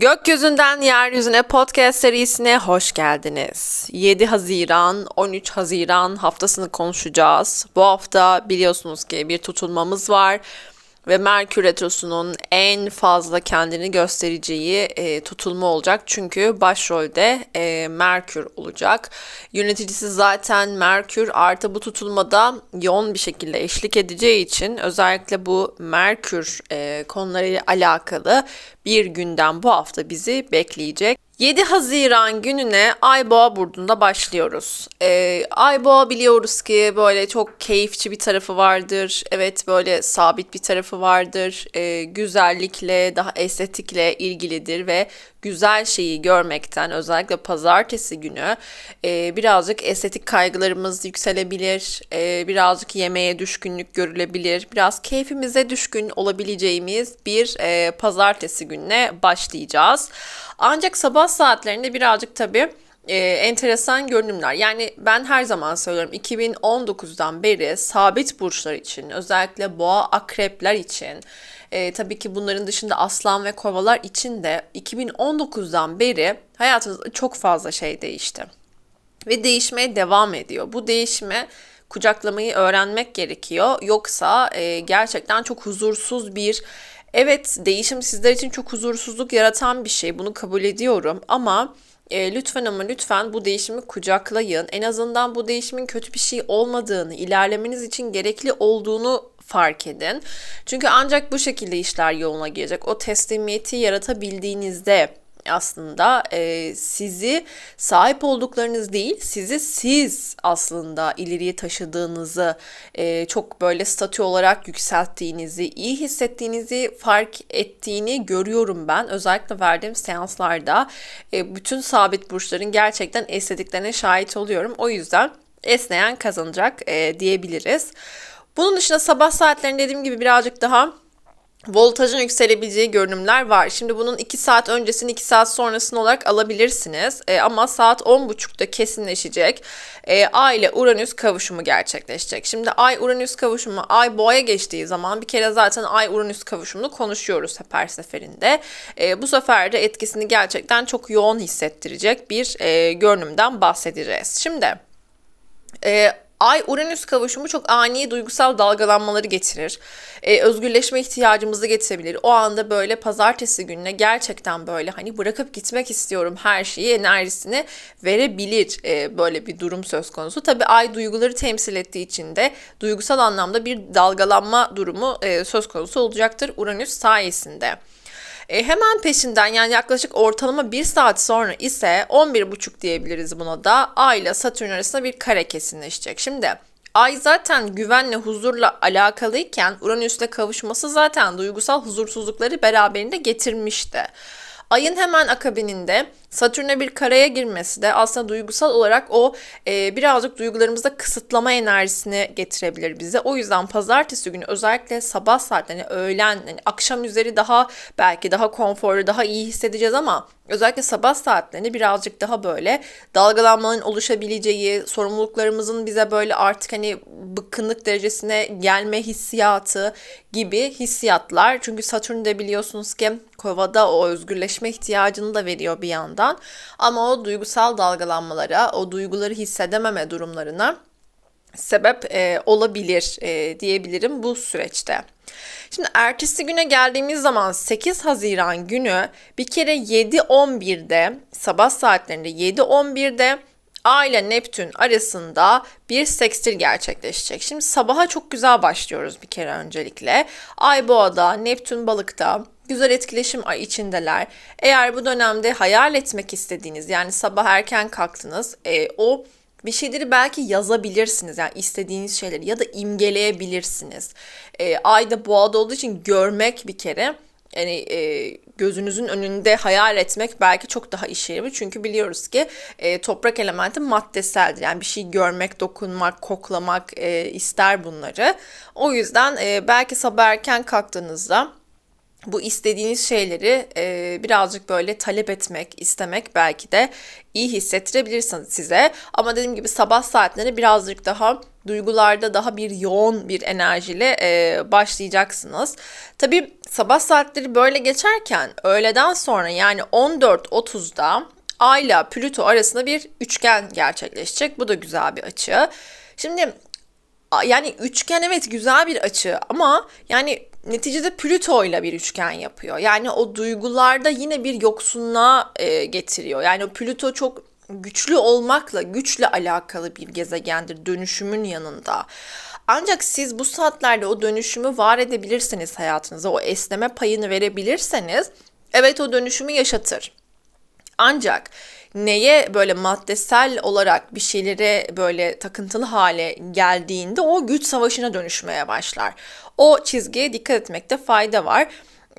Gökyüzünden Yeryüzüne podcast serisine hoş geldiniz. 7 Haziran, 13 Haziran haftasını konuşacağız. Bu hafta biliyorsunuz ki bir tutulmamız var ve Merkür Retrosu'nun en fazla kendini göstereceği e, tutulma olacak. Çünkü başrolde e, Merkür olacak. Yöneticisi zaten Merkür artı bu tutulmada yoğun bir şekilde eşlik edeceği için özellikle bu Merkür e, konularıyla alakalı bir gündem bu hafta bizi bekleyecek. 7 Haziran gününe Ayboğa Burcu'nda başlıyoruz. Ee, Ayboğa biliyoruz ki böyle çok keyifçi bir tarafı vardır. Evet böyle sabit bir tarafı vardır. Ee, güzellikle, daha estetikle ilgilidir ve güzel şeyi görmekten özellikle pazartesi günü e, birazcık estetik kaygılarımız yükselebilir. E, birazcık yemeğe düşkünlük görülebilir. Biraz keyfimize düşkün olabileceğimiz bir e, pazartesi gününe başlayacağız. Ancak sabah saatlerinde birazcık tabii e, enteresan görünümler. Yani ben her zaman söylüyorum 2019'dan beri sabit burçlar için özellikle boğa akrepler için e, tabii ki bunların dışında aslan ve kovalar için de 2019'dan beri hayatımızda çok fazla şey değişti. Ve değişmeye devam ediyor. Bu değişime kucaklamayı öğrenmek gerekiyor. Yoksa e, gerçekten çok huzursuz bir Evet değişim sizler için çok huzursuzluk yaratan bir şey. Bunu kabul ediyorum ama e, lütfen ama lütfen bu değişimi kucaklayın. En azından bu değişimin kötü bir şey olmadığını, ilerlemeniz için gerekli olduğunu fark edin. Çünkü ancak bu şekilde işler yoluna girecek. O teslimiyeti yaratabildiğinizde aslında e, sizi sahip olduklarınız değil, sizi siz aslında ileriye taşıdığınızı, e, çok böyle statü olarak yükselttiğinizi, iyi hissettiğinizi fark ettiğini görüyorum ben. Özellikle verdiğim seanslarda e, bütün sabit burçların gerçekten esnediklerine şahit oluyorum. O yüzden esneyen kazanacak e, diyebiliriz. Bunun dışında sabah saatlerinde dediğim gibi birazcık daha voltajın yükselebileceği görünümler var. Şimdi bunun 2 saat öncesini 2 saat sonrasını olarak alabilirsiniz. E, ama saat 10.30'da kesinleşecek. E, Ay ile Uranüs kavuşumu gerçekleşecek. Şimdi Ay Uranüs kavuşumu Ay boğaya geçtiği zaman bir kere zaten Ay Uranüs kavuşumunu konuşuyoruz hep her seferinde. E, bu sefer de etkisini gerçekten çok yoğun hissettirecek bir e, görünümden bahsedeceğiz. Şimdi e, Ay-Uranüs kavuşumu çok ani duygusal dalgalanmaları getirir. Ee, özgürleşme ihtiyacımızı getirebilir. O anda böyle pazartesi gününe gerçekten böyle hani bırakıp gitmek istiyorum her şeyi enerjisini verebilir ee, böyle bir durum söz konusu. Tabi ay duyguları temsil ettiği için de duygusal anlamda bir dalgalanma durumu e, söz konusu olacaktır Uranüs sayesinde. E, hemen peşinden yani yaklaşık ortalama 1 saat sonra ise 11.30 diyebiliriz buna da Ay ile Satürn arasında bir kare kesinleşecek. Şimdi Ay zaten güvenle, huzurla alakalıyken Uranüs'le kavuşması zaten duygusal huzursuzlukları beraberinde getirmişti. Ayın hemen akabininde Satürn'e bir karaya girmesi de aslında duygusal olarak o e, birazcık duygularımızda kısıtlama enerjisini getirebilir bize. O yüzden pazartesi günü özellikle sabah saatlerine, öğlen, yani akşam üzeri daha belki daha konforlu, daha iyi hissedeceğiz ama özellikle sabah saatlerinde birazcık daha böyle dalgalanmanın oluşabileceği, sorumluluklarımızın bize böyle artık hani bıkkınlık derecesine gelme hissiyatı gibi hissiyatlar. Çünkü Satürn de biliyorsunuz ki kovada o özgürleşme ihtiyacını da veriyor bir yandan yandan ama o duygusal dalgalanmalara, o duyguları hissedememe durumlarına sebep e, olabilir e, diyebilirim bu süreçte. Şimdi ertesi güne geldiğimiz zaman 8 Haziran günü bir kere 7.11'de sabah saatlerinde 7.11'de A ile Neptün arasında bir sekstil gerçekleşecek. Şimdi sabaha çok güzel başlıyoruz bir kere öncelikle. Ay boğada, Neptün balıkta, güzel etkileşim içindeler. Eğer bu dönemde hayal etmek istediğiniz yani sabah erken kalktınız e, o bir şeyleri belki yazabilirsiniz yani istediğiniz şeyleri ya da imgeleyebilirsiniz. E, ayda boğada olduğu için görmek bir kere yani e, gözünüzün önünde hayal etmek belki çok daha işe yarar. Çünkü biliyoruz ki e, toprak elementi maddeseldir. Yani bir şey görmek, dokunmak, koklamak e, ister bunları. O yüzden e, belki sabah erken kalktığınızda bu istediğiniz şeyleri e, birazcık böyle talep etmek, istemek belki de iyi hissettirebilirsiniz size. Ama dediğim gibi sabah saatleri birazcık daha duygularda daha bir yoğun bir enerjiyle e, başlayacaksınız. Tabii sabah saatleri böyle geçerken öğleden sonra yani 14.30'da Ay ile Plüto arasında bir üçgen gerçekleşecek. Bu da güzel bir açı. Şimdi yani üçgen evet güzel bir açı ama yani neticede Plüto ile bir üçgen yapıyor. Yani o duygularda yine bir yoksunluğa e, getiriyor. Yani Plüto çok güçlü olmakla, güçle alakalı bir gezegendir dönüşümün yanında. Ancak siz bu saatlerde o dönüşümü var edebilirseniz hayatınıza, o esneme payını verebilirseniz evet o dönüşümü yaşatır. Ancak neye böyle maddesel olarak bir şeylere böyle takıntılı hale geldiğinde o güç savaşına dönüşmeye başlar. O çizgiye dikkat etmekte fayda var.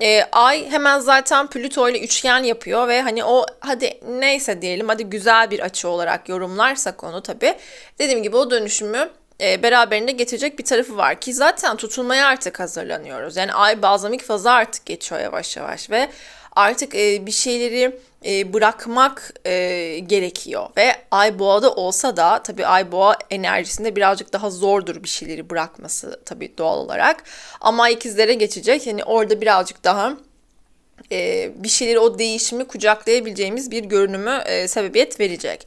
E, ay hemen zaten Plüto ile üçgen yapıyor ve hani o hadi neyse diyelim hadi güzel bir açı olarak yorumlarsak onu tabi. Dediğim gibi o dönüşümü e, beraberinde getirecek bir tarafı var ki zaten tutulmaya artık hazırlanıyoruz. Yani ay bazamik fazı artık geçiyor yavaş yavaş ve artık e, bir şeyleri e, bırakmak e, gerekiyor ve ay boğada olsa da tabii ay boğa enerjisinde birazcık daha zordur bir şeyleri bırakması tabii doğal olarak ama ikizlere geçecek yani orada birazcık daha e, bir şeyleri o değişimi kucaklayabileceğimiz bir görünümü e, sebebiyet verecek.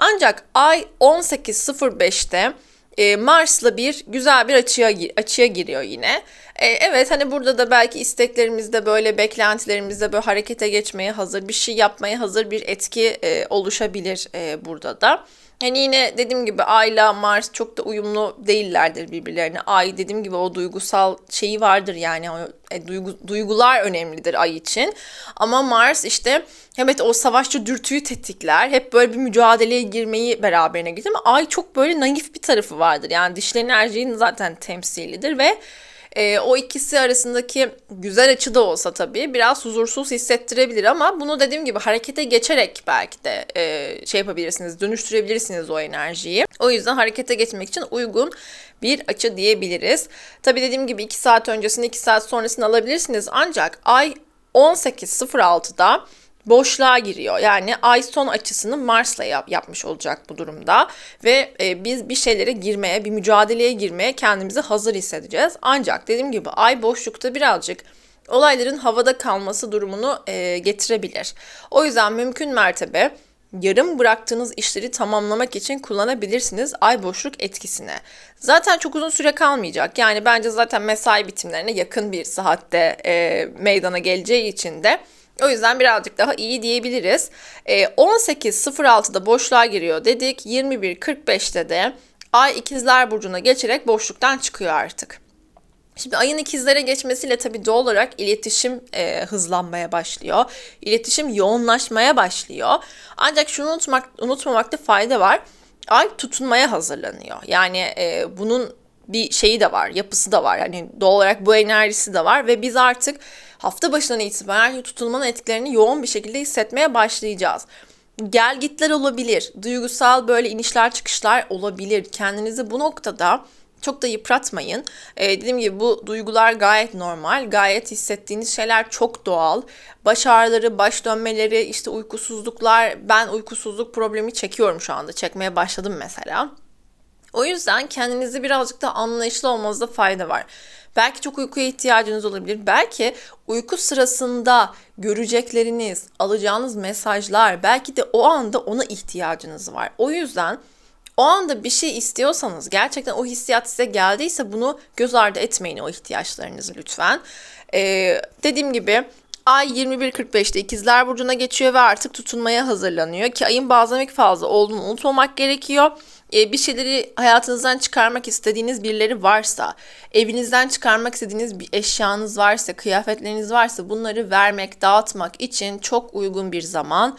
Ancak ay 18.05'te e, Mars'la bir güzel bir açıya açıya giriyor yine. E, evet hani burada da belki isteklerimizde böyle beklentilerimizde böyle harekete geçmeye hazır bir şey yapmaya hazır bir etki e, oluşabilir e, burada da. Hani yine dediğim gibi Ayla Mars çok da uyumlu değillerdir birbirlerine. Ay dediğim gibi o duygusal şeyi vardır yani o, e, duygu, duygular önemlidir Ay için. Ama Mars işte evet o savaşçı dürtüyü tetikler. Hep böyle bir mücadeleye girmeyi beraberine getirir Ay çok böyle naif bir tarafı vardır. Yani dişli enerjinin zaten temsilidir ve e, o ikisi arasındaki güzel açı da olsa tabii biraz huzursuz hissettirebilir ama bunu dediğim gibi harekete geçerek belki de e, şey yapabilirsiniz, dönüştürebilirsiniz o enerjiyi. O yüzden harekete geçmek için uygun bir açı diyebiliriz. Tabii dediğim gibi 2 saat öncesini 2 saat sonrasını alabilirsiniz ancak ay 18.06'da boşluğa giriyor. Yani ay son açısını Mars'la yap, yapmış olacak bu durumda ve e, biz bir şeylere girmeye, bir mücadeleye girmeye kendimizi hazır hissedeceğiz. Ancak dediğim gibi ay boşlukta birazcık olayların havada kalması durumunu e, getirebilir. O yüzden mümkün mertebe yarım bıraktığınız işleri tamamlamak için kullanabilirsiniz ay boşluk etkisine. Zaten çok uzun süre kalmayacak. Yani bence zaten mesai bitimlerine yakın bir saatte e, meydana geleceği için de o yüzden birazcık daha iyi diyebiliriz. E, 18.06'da boşluğa giriyor dedik. 21.45'te de Ay ikizler burcuna geçerek boşluktan çıkıyor artık. Şimdi ayın ikizlere geçmesiyle tabii doğal olarak iletişim e, hızlanmaya başlıyor. İletişim yoğunlaşmaya başlıyor. Ancak şunu unutmak, unutmamakta fayda var. Ay tutunmaya hazırlanıyor. Yani e, bunun bir şeyi de var, yapısı da var. Yani doğal olarak bu enerjisi de var ve biz artık hafta başından itibaren tutulmanın etkilerini yoğun bir şekilde hissetmeye başlayacağız. Gel gitler olabilir, duygusal böyle inişler çıkışlar olabilir. Kendinizi bu noktada çok da yıpratmayın. Ee, dediğim gibi bu duygular gayet normal. Gayet hissettiğiniz şeyler çok doğal. Baş ağrıları, baş dönmeleri, işte uykusuzluklar. Ben uykusuzluk problemi çekiyorum şu anda. Çekmeye başladım mesela. O yüzden kendinizi birazcık da anlayışlı olmanızda fayda var. Belki çok uykuya ihtiyacınız olabilir. Belki uyku sırasında görecekleriniz, alacağınız mesajlar, belki de o anda ona ihtiyacınız var. O yüzden o anda bir şey istiyorsanız, gerçekten o hissiyat size geldiyse bunu göz ardı etmeyin o ihtiyaçlarınızı lütfen. Ee, dediğim gibi Ay 21.45'te ikizler burcuna geçiyor ve artık tutunmaya hazırlanıyor ki ayın bazamik fazla olduğunu unutmamak gerekiyor bir şeyleri hayatınızdan çıkarmak istediğiniz birileri varsa, evinizden çıkarmak istediğiniz bir eşyanız varsa, kıyafetleriniz varsa bunları vermek, dağıtmak için çok uygun bir zaman.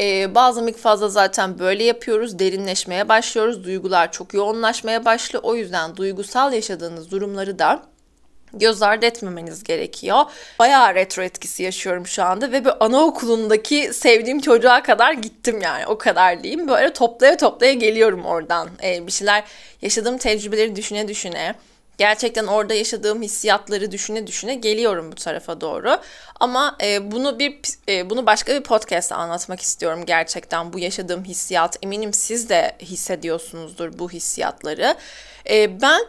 Ee, bazı fazla zaten böyle yapıyoruz. Derinleşmeye başlıyoruz. Duygular çok yoğunlaşmaya başlıyor. O yüzden duygusal yaşadığınız durumları da göz ardı etmemeniz gerekiyor. Bayağı retro etkisi yaşıyorum şu anda ve bir anaokulundaki sevdiğim çocuğa kadar gittim yani o kadar diyeyim. Böyle toplaya toplaya geliyorum oradan. Ee, bir şeyler yaşadığım tecrübeleri düşüne düşüne Gerçekten orada yaşadığım hissiyatları düşüne düşüne geliyorum bu tarafa doğru. Ama e, bunu bir e, bunu başka bir podcast'ta anlatmak istiyorum gerçekten bu yaşadığım hissiyat. Eminim siz de hissediyorsunuzdur bu hissiyatları. E, ben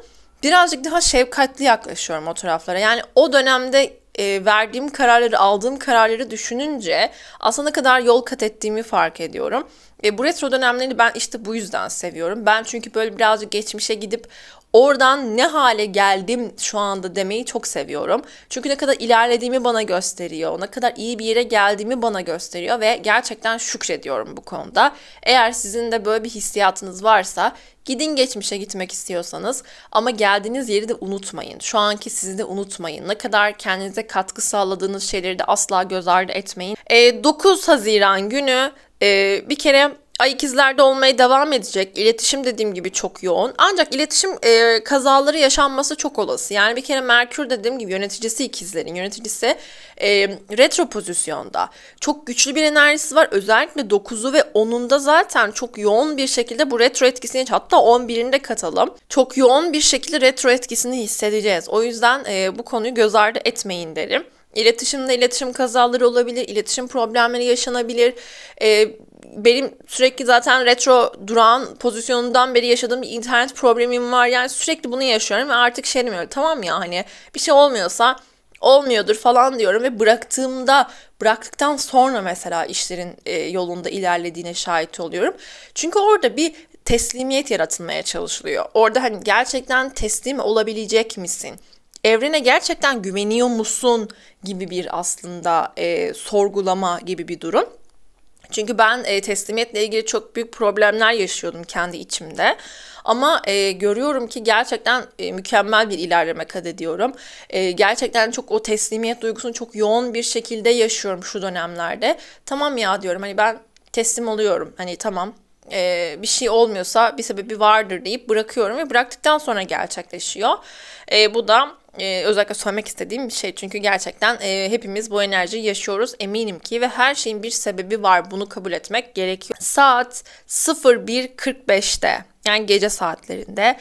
birazcık daha şefkatli yaklaşıyorum o taraflara. Yani o dönemde e, verdiğim kararları, aldığım kararları düşününce aslında kadar yol kat ettiğimi fark ediyorum. E, bu retro dönemlerini ben işte bu yüzden seviyorum. Ben çünkü böyle birazcık geçmişe gidip oradan ne hale geldim şu anda demeyi çok seviyorum. Çünkü ne kadar ilerlediğimi bana gösteriyor. Ne kadar iyi bir yere geldiğimi bana gösteriyor ve gerçekten şükrediyorum bu konuda. Eğer sizin de böyle bir hissiyatınız varsa Gidin geçmişe gitmek istiyorsanız ama geldiğiniz yeri de unutmayın. Şu anki sizi de unutmayın. Ne kadar kendinize katkı sağladığınız şeyleri de asla göz ardı etmeyin. E, 9 Haziran günü e, bir kere Ay ikizlerde olmaya devam edecek. İletişim dediğim gibi çok yoğun. Ancak iletişim e, kazaları yaşanması çok olası. Yani bir kere Merkür dediğim gibi yöneticisi ikizlerin. Yöneticisi e, retro pozisyonda. Çok güçlü bir enerjisi var. Özellikle 9'u ve 10'unda zaten çok yoğun bir şekilde bu retro etkisini hatta 11'inde katalım. Çok yoğun bir şekilde retro etkisini hissedeceğiz. O yüzden e, bu konuyu göz ardı etmeyin derim. İletişimde iletişim kazaları olabilir, iletişim problemleri yaşanabilir. Ee, benim sürekli zaten retro duran pozisyonundan beri yaşadığım bir internet problemim var. Yani sürekli bunu yaşıyorum ve artık şey demiyorum. Tamam ya hani bir şey olmuyorsa olmuyordur falan diyorum ve bıraktığımda bıraktıktan sonra mesela işlerin e, yolunda ilerlediğine şahit oluyorum. Çünkü orada bir teslimiyet yaratılmaya çalışılıyor. Orada hani gerçekten teslim olabilecek misin? Evrene gerçekten güveniyor musun gibi bir aslında e, sorgulama gibi bir durum. Çünkü ben e, teslimiyetle ilgili çok büyük problemler yaşıyordum kendi içimde. Ama e, görüyorum ki gerçekten e, mükemmel bir ilerleme kat ediyorum. E, gerçekten çok o teslimiyet duygusunu çok yoğun bir şekilde yaşıyorum şu dönemlerde. Tamam ya diyorum hani ben teslim oluyorum. Hani tamam e, bir şey olmuyorsa bir sebebi vardır deyip bırakıyorum ve bıraktıktan sonra gerçekleşiyor. E, bu da e, özellikle söylemek istediğim bir şey. Çünkü gerçekten e, hepimiz bu enerjiyi yaşıyoruz eminim ki ve her şeyin bir sebebi var. Bunu kabul etmek gerekiyor. Saat 01.45'te yani gece saatlerinde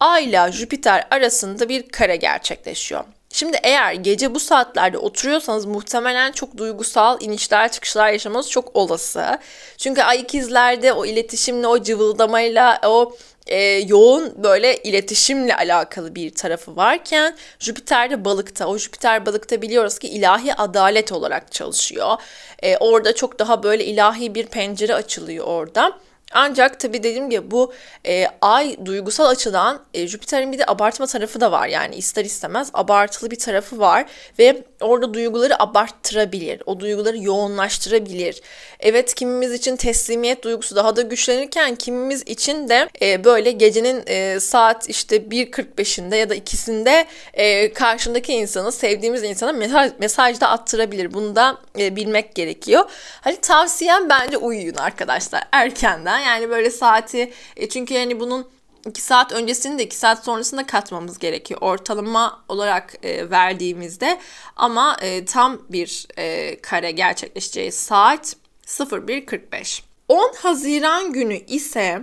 Ay ile Jüpiter arasında bir kare gerçekleşiyor. Şimdi eğer gece bu saatlerde oturuyorsanız muhtemelen çok duygusal inişler çıkışlar yaşamanız çok olası. Çünkü ay ikizlerde o iletişimle, o cıvıldamayla, o e, yoğun böyle iletişimle alakalı bir tarafı varken Jüpiter de balıkta. O Jüpiter balıkta biliyoruz ki ilahi adalet olarak çalışıyor. E, orada çok daha böyle ilahi bir pencere açılıyor orada. Ancak tabii dediğim gibi bu e, ay duygusal açıdan e, Jüpiter'in bir de abartma tarafı da var. Yani ister istemez abartılı bir tarafı var ve orada duyguları abarttırabilir. O duyguları yoğunlaştırabilir. Evet kimimiz için teslimiyet duygusu daha da güçlenirken kimimiz için de e, böyle gecenin e, saat işte 1.45'inde ya da ikisinde e, karşındaki insanı sevdiğimiz insana mesaj, mesaj da attırabilir. Bunu da e, bilmek gerekiyor. Hani tavsiyem bence uyuyun arkadaşlar erkenden. Yani böyle saati e, çünkü yani bunun 2 saat öncesini de 2 saat sonrasında katmamız gerekiyor. Ortalama olarak e, verdiğimizde ama e, tam bir e, kare gerçekleşeceği saat 01.45. 10 Haziran günü ise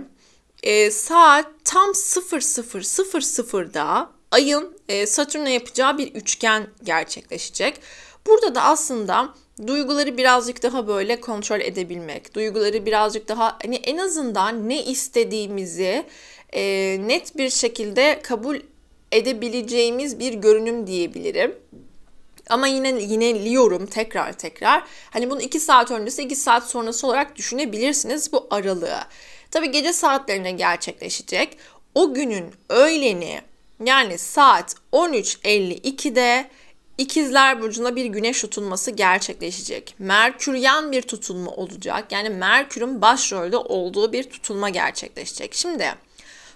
e, saat tam 00.00'da ayın e, Satürn'e yapacağı bir üçgen gerçekleşecek. Burada da aslında duyguları birazcık daha böyle kontrol edebilmek, duyguları birazcık daha hani en azından ne istediğimizi e, net bir şekilde kabul edebileceğimiz bir görünüm diyebilirim. Ama yine yineliyorum tekrar tekrar. Hani bunu 2 saat öncesi 2 saat sonrası olarak düşünebilirsiniz bu aralığı. Tabi gece saatlerine gerçekleşecek. O günün öğleni yani saat 13.52'de İkizler Burcu'na bir güneş tutulması gerçekleşecek. Merküryen bir tutulma olacak. Yani Merkür'ün başrolde olduğu bir tutulma gerçekleşecek. Şimdi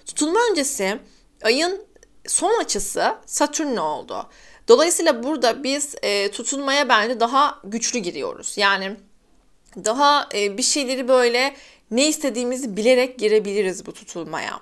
tutulma öncesi ayın son açısı Satürn'le oldu. Dolayısıyla burada biz e, tutulmaya bence daha güçlü giriyoruz. Yani daha e, bir şeyleri böyle ne istediğimizi bilerek girebiliriz bu tutulmaya.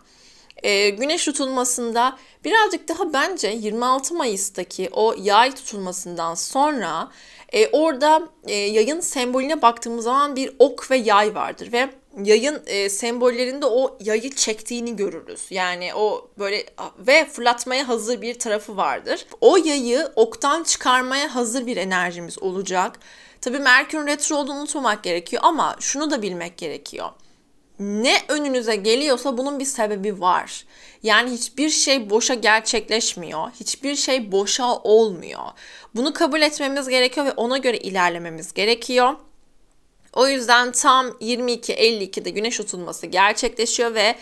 E, güneş tutulmasında birazcık daha bence 26 Mayıs'taki o yay tutulmasından sonra e, orada e, yayın sembolüne baktığımız zaman bir ok ve yay vardır ve yayın e, sembollerinde o yayı çektiğini görürüz. Yani o böyle ve fırlatmaya hazır bir tarafı vardır. O yayı oktan çıkarmaya hazır bir enerjimiz olacak. Tabii Merkür retro olduğunu unutmamak gerekiyor ama şunu da bilmek gerekiyor. Ne önünüze geliyorsa bunun bir sebebi var. Yani hiçbir şey boşa gerçekleşmiyor. Hiçbir şey boşa olmuyor. Bunu kabul etmemiz gerekiyor ve ona göre ilerlememiz gerekiyor. O yüzden tam 22.52'de güneş tutulması gerçekleşiyor ve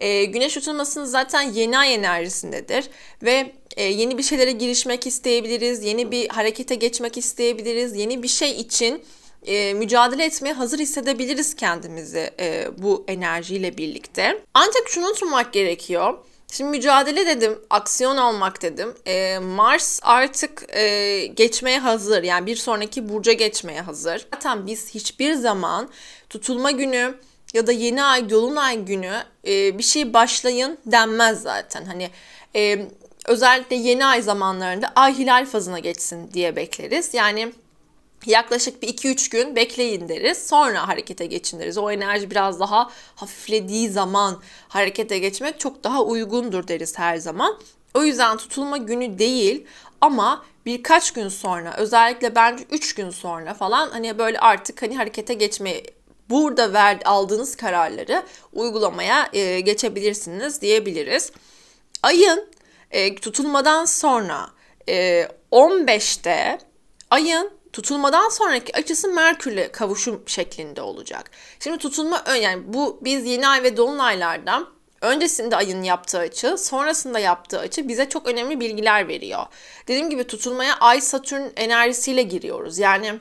e, güneş tutulmasının zaten yeni ay enerjisindedir ve e, yeni bir şeylere girişmek isteyebiliriz, yeni bir harekete geçmek isteyebiliriz, yeni bir şey için e, mücadele etmeye hazır hissedebiliriz kendimizi e, bu enerjiyle birlikte. Ancak şunu unutmamak gerekiyor. Şimdi mücadele dedim, aksiyon almak dedim. E, Mars artık e, geçmeye hazır. Yani bir sonraki burca geçmeye hazır. Zaten biz hiçbir zaman tutulma günü ya da yeni ay, dolunay günü e, bir şey başlayın denmez zaten. Hani e, özellikle yeni ay zamanlarında ay hilal fazına geçsin diye bekleriz. Yani yaklaşık bir 2-3 gün bekleyin deriz. Sonra harekete geçin deriz. O enerji biraz daha hafiflediği zaman harekete geçmek çok daha uygundur deriz her zaman. O yüzden tutulma günü değil ama birkaç gün sonra özellikle bence 3 gün sonra falan hani böyle artık hani harekete geçmeye burada ver, aldığınız kararları uygulamaya e, geçebilirsiniz diyebiliriz. Ayın e, tutulmadan sonra e, 15'te ayın tutulmadan sonraki açısı Merkür'le kavuşum şeklinde olacak. Şimdi tutulma yani bu biz yeni ay ve dolunaylardan öncesinde ayın yaptığı açı, sonrasında yaptığı açı bize çok önemli bilgiler veriyor. Dediğim gibi tutulmaya ay Satürn enerjisiyle giriyoruz. Yani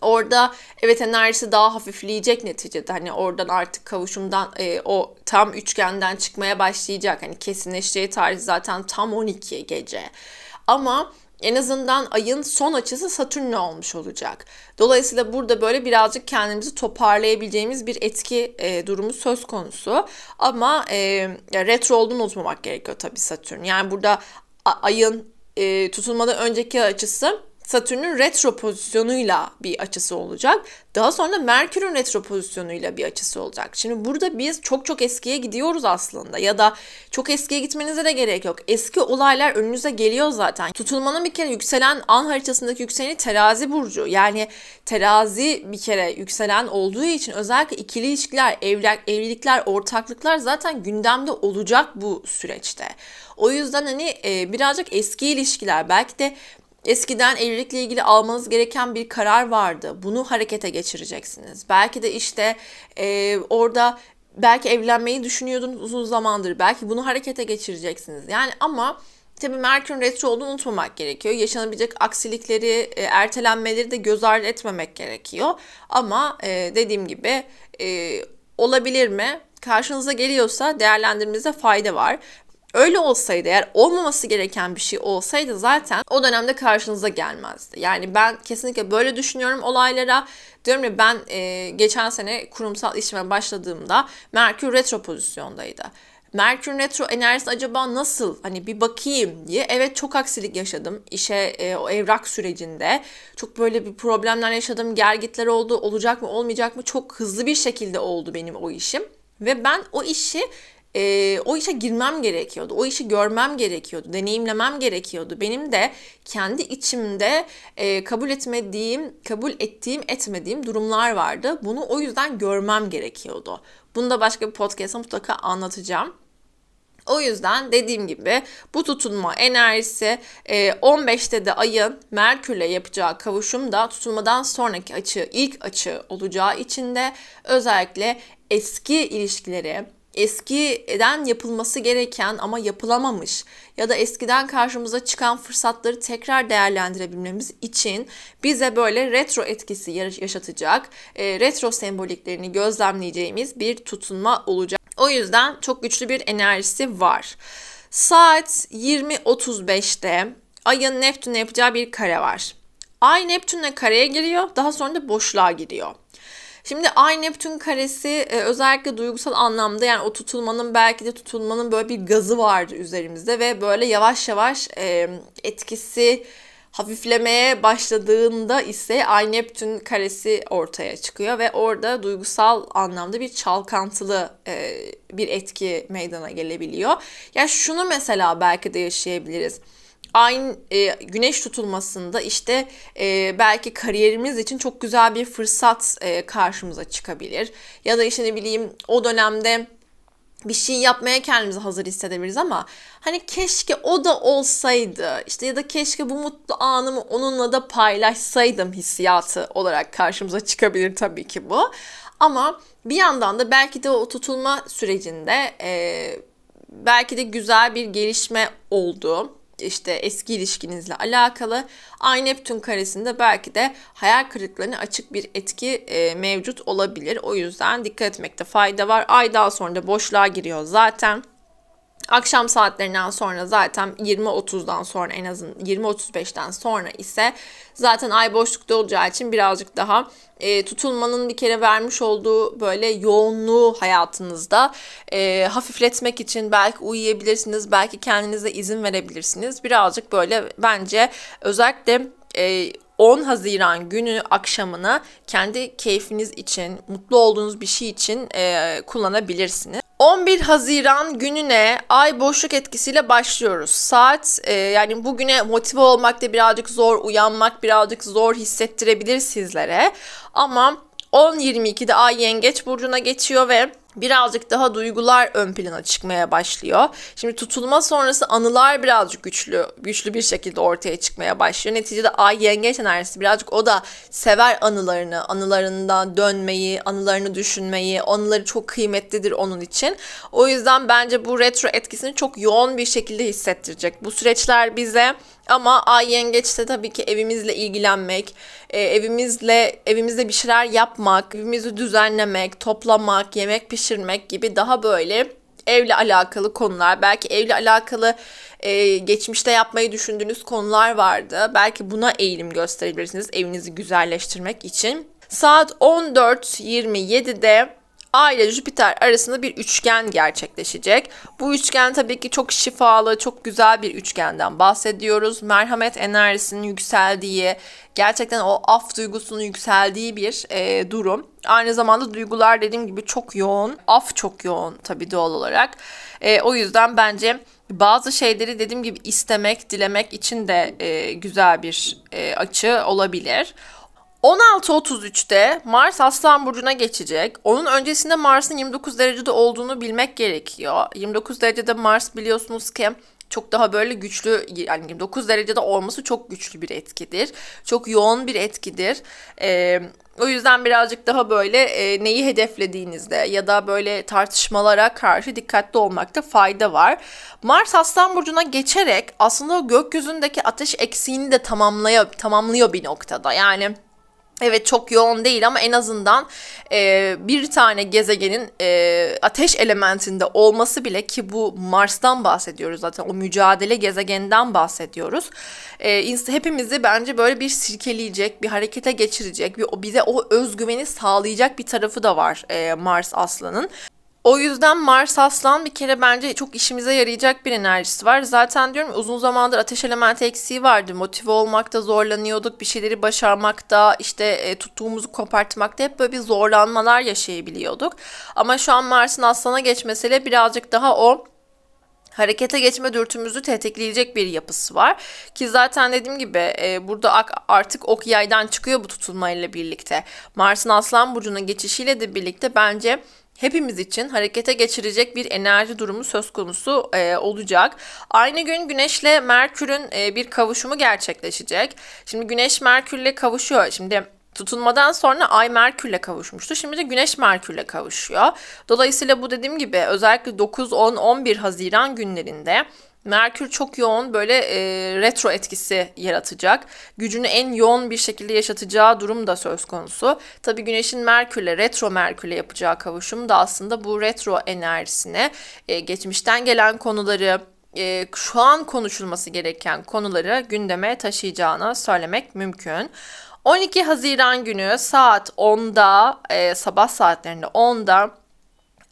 orada evet enerjisi daha hafifleyecek neticede. Hani oradan artık kavuşumdan e, o tam üçgenden çıkmaya başlayacak. Hani kesinleşeceği tarih zaten tam 12 gece. Ama en azından ayın son açısı Satürn'le olmuş olacak. Dolayısıyla burada böyle birazcık kendimizi toparlayabileceğimiz bir etki e, durumu söz konusu. Ama e, retro olduğunu unutmamak gerekiyor tabii Satürn. Yani burada ayın e, tutulmadan önceki açısı Satürn'ün retro pozisyonuyla bir açısı olacak. Daha sonra Merkür'ün retro pozisyonuyla bir açısı olacak. Şimdi burada biz çok çok eskiye gidiyoruz aslında ya da çok eskiye gitmenize de gerek yok. Eski olaylar önünüze geliyor zaten. Tutulmanın bir kere yükselen an haritasındaki yükseleni terazi burcu. Yani terazi bir kere yükselen olduğu için özellikle ikili ilişkiler, evlilik, evlilikler, ortaklıklar zaten gündemde olacak bu süreçte. O yüzden hani e, birazcık eski ilişkiler belki de Eskiden evlilikle ilgili almanız gereken bir karar vardı. Bunu harekete geçireceksiniz. Belki de işte e, orada belki evlenmeyi düşünüyordunuz uzun zamandır. Belki bunu harekete geçireceksiniz. Yani ama tabii Merkür retro olduğunu unutmamak gerekiyor. Yaşanabilecek aksilikleri, e, ertelenmeleri de göz ardı etmemek gerekiyor. Ama e, dediğim gibi e, olabilir mi? Karşınıza geliyorsa değerlendirmenize fayda var. Öyle olsaydı eğer olmaması gereken bir şey olsaydı zaten o dönemde karşınıza gelmezdi. Yani ben kesinlikle böyle düşünüyorum olaylara. Diyorum ya ben e, geçen sene kurumsal işime başladığımda Merkür retro pozisyondaydı. Merkür retro enerjisi acaba nasıl? Hani bir bakayım diye. Evet çok aksilik yaşadım işe e, o evrak sürecinde. Çok böyle bir problemler yaşadım. Gergitler oldu. Olacak mı olmayacak mı? Çok hızlı bir şekilde oldu benim o işim. Ve ben o işi e, o işe girmem gerekiyordu. O işi görmem gerekiyordu. Deneyimlemem gerekiyordu. Benim de kendi içimde e, kabul etmediğim, kabul ettiğim, etmediğim durumlar vardı. Bunu o yüzden görmem gerekiyordu. Bunu da başka bir podcast'a mutlaka anlatacağım. O yüzden dediğim gibi bu tutunma enerjisi 15'te e, de ayın Merkür'le yapacağı kavuşum da tutulmadan sonraki açı, ilk açı olacağı için de özellikle eski ilişkileri, eskiden yapılması gereken ama yapılamamış ya da eskiden karşımıza çıkan fırsatları tekrar değerlendirebilmemiz için bize böyle retro etkisi yaşatacak, e, retro semboliklerini gözlemleyeceğimiz bir tutunma olacak. O yüzden çok güçlü bir enerjisi var. Saat 20.35'te Ay'ın Neptün'e yapacağı bir kare var. Ay Neptün'le kareye giriyor, daha sonra da boşluğa giriyor. Şimdi Ay Neptün karesi e, özellikle duygusal anlamda yani o tutulmanın belki de tutulmanın böyle bir gazı vardı üzerimizde ve böyle yavaş yavaş e, etkisi hafiflemeye başladığında ise Ay Neptün karesi ortaya çıkıyor ve orada duygusal anlamda bir çalkantılı e, bir etki meydana gelebiliyor. Ya yani şunu mesela belki de yaşayabiliriz aynı e, güneş tutulmasında işte e, belki kariyerimiz için çok güzel bir fırsat e, karşımıza çıkabilir. Ya da işte ne bileyim o dönemde bir şey yapmaya kendimizi hazır hissedebiliriz ama hani keşke o da olsaydı işte ya da keşke bu mutlu anımı onunla da paylaşsaydım hissiyatı olarak karşımıza çıkabilir tabii ki bu. Ama bir yandan da belki de o tutulma sürecinde e, belki de güzel bir gelişme oldu işte eski ilişkinizle alakalı Ay Neptün karesinde belki de hayal kırıklarına açık bir etki e, mevcut olabilir. O yüzden dikkat etmekte fayda var. Ay daha sonra da boşluğa giriyor zaten. Akşam saatlerinden sonra zaten 20.30'dan sonra en azından 20.35'ten sonra ise zaten ay boşlukta olacağı için birazcık daha e, tutulmanın bir kere vermiş olduğu böyle yoğunluğu hayatınızda e, hafifletmek için belki uyuyabilirsiniz, belki kendinize izin verebilirsiniz. Birazcık böyle bence özellikle e, 10 Haziran günü akşamını kendi keyfiniz için, mutlu olduğunuz bir şey için e, kullanabilirsiniz. 11 Haziran gününe ay boşluk etkisiyle başlıyoruz. Saat e, yani bugüne motive olmak da birazcık zor, uyanmak birazcık zor hissettirebilir sizlere. Ama 10.22'de ay yengeç burcuna geçiyor ve birazcık daha duygular ön plana çıkmaya başlıyor. Şimdi tutulma sonrası anılar birazcık güçlü güçlü bir şekilde ortaya çıkmaya başlıyor. Neticede ay yengeç enerjisi birazcık o da sever anılarını, anılarından dönmeyi, anılarını düşünmeyi, anıları çok kıymetlidir onun için. O yüzden bence bu retro etkisini çok yoğun bir şekilde hissettirecek. Bu süreçler bize ama ay yengeçte tabii ki evimizle ilgilenmek, e, evimizle evimizde bir şeyler yapmak, evimizi düzenlemek, toplamak, yemek pişirmek gibi daha böyle evle alakalı konular, belki evle alakalı e, geçmişte yapmayı düşündüğünüz konular vardı. Belki buna eğilim gösterebilirsiniz evinizi güzelleştirmek için. Saat 14.27'de Ay ile Jüpiter arasında bir üçgen gerçekleşecek. Bu üçgen tabii ki çok şifalı, çok güzel bir üçgenden bahsediyoruz. Merhamet enerjisinin yükseldiği, gerçekten o af duygusunun yükseldiği bir e, durum. Aynı zamanda duygular dediğim gibi çok yoğun, af çok yoğun tabii doğal olarak. E, o yüzden bence bazı şeyleri dediğim gibi istemek, dilemek için de e, güzel bir e, açı olabilir. 16.33'te Mars Aslan Burcu'na geçecek. Onun öncesinde Mars'ın 29 derecede olduğunu bilmek gerekiyor. 29 derecede Mars biliyorsunuz ki çok daha böyle güçlü yani 29 derecede olması çok güçlü bir etkidir. Çok yoğun bir etkidir. Ee, o yüzden birazcık daha böyle e, neyi hedeflediğinizde ya da böyle tartışmalara karşı dikkatli olmakta fayda var. Mars Aslan Burcu'na geçerek aslında gökyüzündeki ateş eksiğini de tamamlıyor, tamamlıyor bir noktada. Yani Evet çok yoğun değil ama en azından e, bir tane gezegenin e, ateş elementinde olması bile ki bu Mars'tan bahsediyoruz zaten o mücadele gezegeninden bahsediyoruz. E, hepimizi bence böyle bir sirkeleyecek, bir harekete geçirecek, bir bize o özgüveni sağlayacak bir tarafı da var e, Mars Aslan'ın. O yüzden Mars Aslan bir kere bence çok işimize yarayacak bir enerjisi var. Zaten diyorum uzun zamandır ateş elementi eksiği vardı. Motive olmakta zorlanıyorduk. Bir şeyleri başarmakta, işte e, tuttuğumuzu kopartmakta hep böyle bir zorlanmalar yaşayabiliyorduk. Ama şu an Mars'ın Aslan'a geçmesiyle birazcık daha o harekete geçme dürtümüzü tetikleyecek bir yapısı var. Ki zaten dediğim gibi e, burada artık ok yaydan çıkıyor bu tutulmayla birlikte. Mars'ın Aslan Burcu'nun geçişiyle de birlikte bence hepimiz için harekete geçirecek bir enerji durumu söz konusu e, olacak. Aynı gün Güneş'le Merkür'ün e, bir kavuşumu gerçekleşecek. Şimdi Güneş Merkür'le kavuşuyor. Şimdi Tutulmadan sonra Ay Merkür'le kavuşmuştu. Şimdi de Güneş Merkür'le kavuşuyor. Dolayısıyla bu dediğim gibi özellikle 9, 10, 11 Haziran günlerinde Merkür çok yoğun böyle e, retro etkisi yaratacak. Gücünü en yoğun bir şekilde yaşatacağı durum da söz konusu. Tabii Güneş'in Merkür'le, retro Merkür'le yapacağı kavuşum da aslında bu retro enerjisine e, geçmişten gelen konuları, e, şu an konuşulması gereken konuları gündeme taşıyacağını söylemek mümkün. 12 Haziran günü saat 10'da, e, sabah saatlerinde 10'da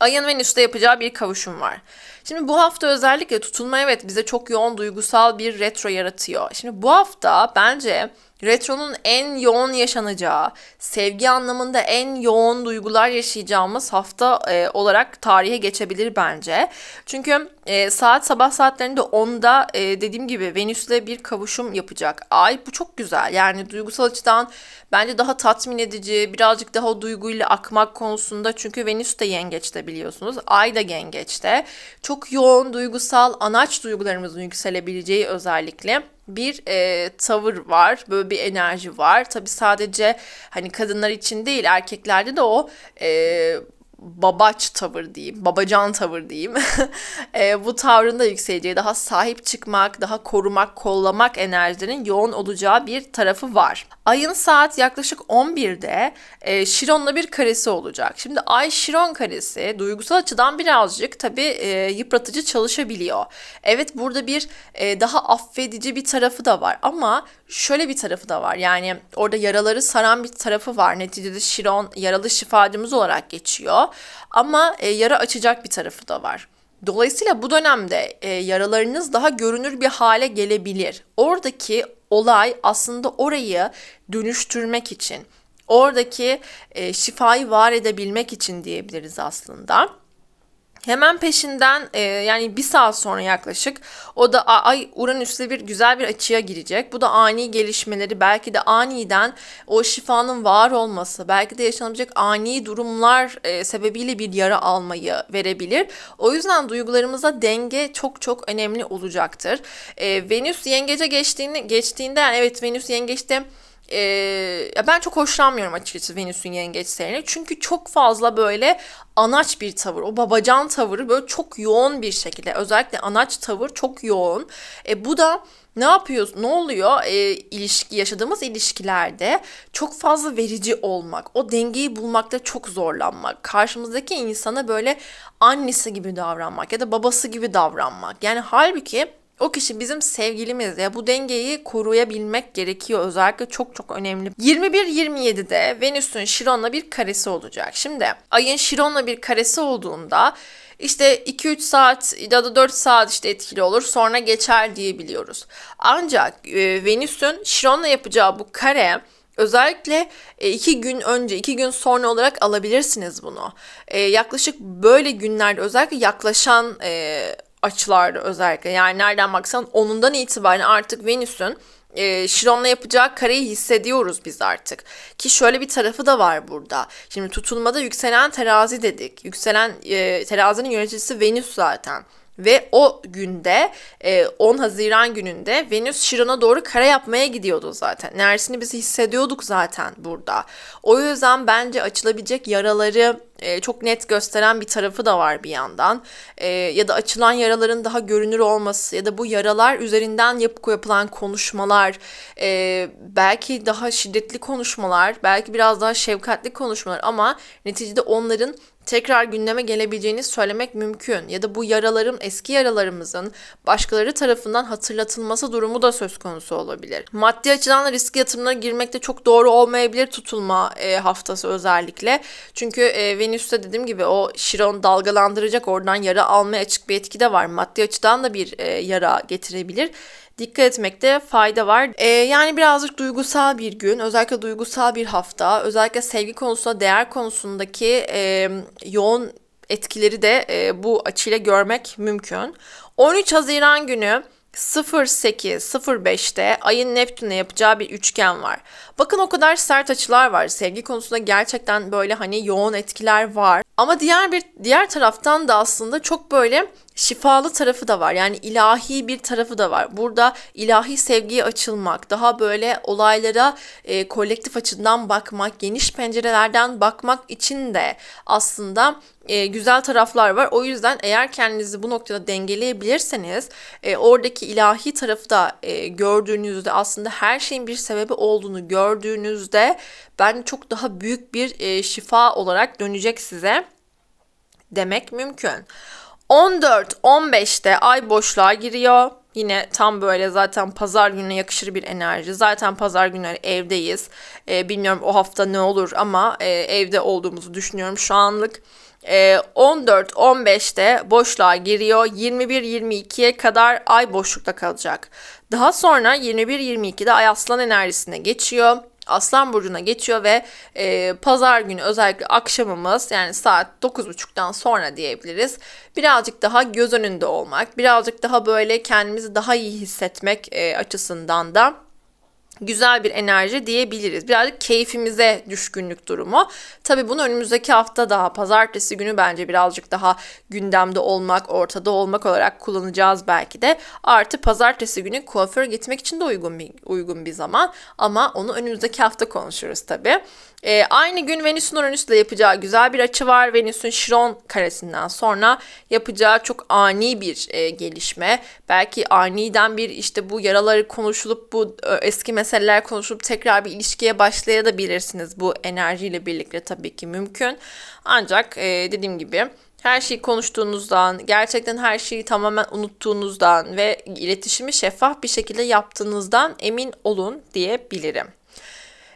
Ayın Venüs'te yapacağı bir kavuşum var. Şimdi bu hafta özellikle tutulma evet bize çok yoğun duygusal bir retro yaratıyor. Şimdi bu hafta bence Retro'nun en yoğun yaşanacağı, sevgi anlamında en yoğun duygular yaşayacağımız hafta e, olarak tarihe geçebilir bence. Çünkü e, saat sabah saatlerinde 10'da e, dediğim gibi Venüs'le bir kavuşum yapacak. Ay bu çok güzel. Yani duygusal açıdan bence daha tatmin edici, birazcık daha duyguyla akmak konusunda çünkü Venüs de yengeçte biliyorsunuz. Ay da yengeçte. Çok yoğun duygusal anaç duygularımızın yükselebileceği özellikle bir e, tavır var, böyle bir enerji var. Tabi sadece hani kadınlar için değil, erkeklerde de o e, babaç tavır diyeyim, babacan tavır diyeyim. e, bu tavrın da yükseleceği, daha sahip çıkmak, daha korumak, kollamak enerjilerin yoğun olacağı bir tarafı var. Ayın saat yaklaşık 11'de e, Şiron'la bir karesi olacak. Şimdi Ay Şiron karesi duygusal açıdan birazcık tabii e, yıpratıcı çalışabiliyor. Evet burada bir e, daha affedici bir tarafı da var ama şöyle bir tarafı da var. Yani orada yaraları saran bir tarafı var. Neticede Şiron yaralı şifacımız olarak geçiyor. Ama e, yara açacak bir tarafı da var. Dolayısıyla bu dönemde e, yaralarınız daha görünür bir hale gelebilir. Oradaki olay aslında orayı dönüştürmek için, oradaki e, şifayı var edebilmek için diyebiliriz aslında. Hemen peşinden e, yani bir saat sonra yaklaşık o da Ay Uranüs'le bir güzel bir açıya girecek. Bu da ani gelişmeleri belki de aniden o şifanın var olması belki de yaşanabilecek ani durumlar e, sebebiyle bir yara almayı verebilir. O yüzden duygularımıza denge çok çok önemli olacaktır. E, Venüs yengece geçtiğinde, geçtiğinde yani evet Venüs yengeçte ee, ben çok hoşlanmıyorum açıkçası Venüs'ün yengeç seyrini. Çünkü çok fazla böyle anaç bir tavır. O babacan tavırı böyle çok yoğun bir şekilde. Özellikle anaç tavır çok yoğun. E, bu da ne yapıyoruz? Ne oluyor? E, ilişki yaşadığımız ilişkilerde çok fazla verici olmak, o dengeyi bulmakta çok zorlanmak, karşımızdaki insana böyle annesi gibi davranmak ya da babası gibi davranmak. Yani halbuki o kişi bizim sevgilimiz ya bu dengeyi koruyabilmek gerekiyor özellikle çok çok önemli. 21-27'de Venüs'ün Şiron'la bir karesi olacak. Şimdi ayın Şiron'la bir karesi olduğunda işte 2-3 saat ya da 4 saat işte etkili olur sonra geçer diyebiliyoruz. Ancak e, Venüs'ün Şiron'la yapacağı bu kare Özellikle e, iki gün önce, iki gün sonra olarak alabilirsiniz bunu. E, yaklaşık böyle günlerde özellikle yaklaşan açılarda özellikle yani nereden baksan onundan itibaren artık Venüs'ün e, Şiron'la yapacağı kareyi hissediyoruz biz artık. Ki şöyle bir tarafı da var burada. Şimdi tutulmada yükselen terazi dedik. Yükselen e, terazinin yöneticisi Venüs zaten. Ve o günde 10 e, Haziran gününde Venüs Şiron'a doğru kare yapmaya gidiyordu zaten. Enerjisini biz hissediyorduk zaten burada. O yüzden bence açılabilecek yaraları e, çok net gösteren bir tarafı da var bir yandan. E, ya da açılan yaraların daha görünür olması ya da bu yaralar üzerinden yapıp yapılan konuşmalar, belki daha şiddetli konuşmalar, belki biraz daha şefkatli konuşmalar ama neticede onların tekrar gündeme gelebileceğini söylemek mümkün. Ya da bu yaralarım eski yaralarımızın başkaları tarafından hatırlatılması durumu da söz konusu olabilir. Maddi açıdan da risk yatırımına girmekte çok doğru olmayabilir tutulma e, haftası özellikle. Çünkü e, Venüs'te dediğim gibi o Şiron dalgalandıracak oradan yara almaya açık bir etki de var. Maddi açıdan da bir e, yara getirebilir dikkat etmekte fayda var. Ee, yani birazcık duygusal bir gün, özellikle duygusal bir hafta, özellikle sevgi konusunda, değer konusundaki e, yoğun etkileri de e, bu açıyla görmek mümkün. 13 Haziran günü 08-05'te ayın Neptün'e yapacağı bir üçgen var. Bakın o kadar sert açılar var. Sevgi konusunda gerçekten böyle hani yoğun etkiler var. Ama diğer bir diğer taraftan da aslında çok böyle şifalı tarafı da var. Yani ilahi bir tarafı da var. Burada ilahi sevgiye açılmak, daha böyle olaylara e, kolektif açıdan bakmak, geniş pencerelerden bakmak için de aslında e, güzel taraflar var. O yüzden eğer kendinizi bu noktada dengeleyebilirseniz e, oradaki ilahi tarafı da e, gördüğünüzde aslında her şeyin bir sebebi olduğunu gördüğünüzde ben çok daha büyük bir e, şifa olarak dönecek size demek mümkün. 14-15'te ay boşluğa giriyor. Yine tam böyle zaten pazar gününe yakışır bir enerji. Zaten pazar günleri evdeyiz. Ee, bilmiyorum o hafta ne olur ama e, evde olduğumuzu düşünüyorum şu anlık. 14-15'te ee, boşluğa giriyor. 21-22'ye kadar ay boşlukta kalacak. Daha sonra 21-22'de ay aslan enerjisine geçiyor. Aslan Burcu'na geçiyor ve e, pazar günü özellikle akşamımız yani saat 9.30'dan sonra diyebiliriz. Birazcık daha göz önünde olmak, birazcık daha böyle kendimizi daha iyi hissetmek e, açısından da güzel bir enerji diyebiliriz. Birazcık keyfimize düşkünlük durumu. Tabi bunu önümüzdeki hafta daha pazartesi günü bence birazcık daha gündemde olmak, ortada olmak olarak kullanacağız belki de. Artı pazartesi günü kuaför gitmek için de uygun bir, uygun bir zaman. Ama onu önümüzdeki hafta konuşuruz tabi. E, aynı gün Venüs'ün Uranüs'le yapacağı güzel bir açı var. Venüs'ün Şiron karesinden sonra yapacağı çok ani bir e, gelişme. Belki aniden bir işte bu yaraları konuşulup bu e, eski meseleler konuşulup tekrar bir ilişkiye başlayabilirsiniz. Bu enerjiyle birlikte tabii ki mümkün. Ancak e, dediğim gibi her şeyi konuştuğunuzdan, gerçekten her şeyi tamamen unuttuğunuzdan ve iletişimi şeffaf bir şekilde yaptığınızdan emin olun diyebilirim.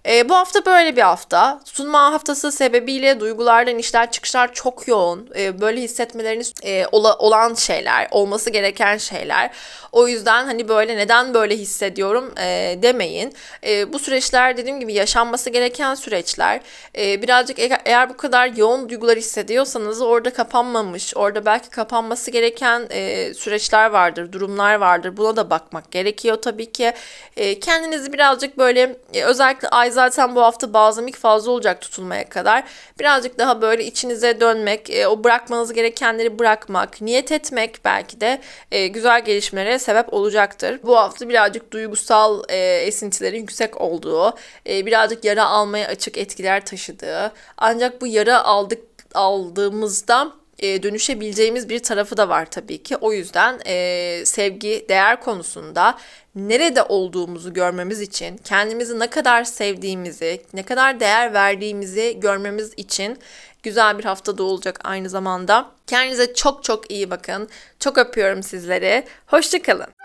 E, bu hafta böyle bir hafta. Sunma haftası sebebiyle duygulardan işler çıkışlar çok yoğun. E, böyle hissetmeleriniz e, ola, olan şeyler, olması gereken şeyler. O yüzden hani böyle neden böyle hissediyorum e, demeyin. E, bu süreçler dediğim gibi yaşanması gereken süreçler. E, birazcık e- eğer bu kadar yoğun duygular hissediyorsanız orada kapanmamış, orada belki kapanması gereken e, süreçler vardır, durumlar vardır. Buna da bakmak gerekiyor tabii ki. E, kendinizi birazcık böyle e, özellikle ay zaten bu hafta bazımik fazla olacak tutulmaya kadar. Birazcık daha böyle içinize dönmek, e, o bırakmanız gerekenleri bırakmak, niyet etmek belki de e, güzel gelişmelere sebep olacaktır. Bu hafta birazcık duygusal e, esintilerin yüksek olduğu, e, birazcık yara almaya açık etkiler taşıdığı. Ancak bu yara aldık aldığımızda e, dönüşebileceğimiz bir tarafı da var tabii ki. O yüzden e, sevgi, değer konusunda nerede olduğumuzu görmemiz için, kendimizi ne kadar sevdiğimizi, ne kadar değer verdiğimizi görmemiz için güzel bir haftada olacak aynı zamanda. Kendinize çok çok iyi bakın. Çok öpüyorum sizleri. Hoşçakalın.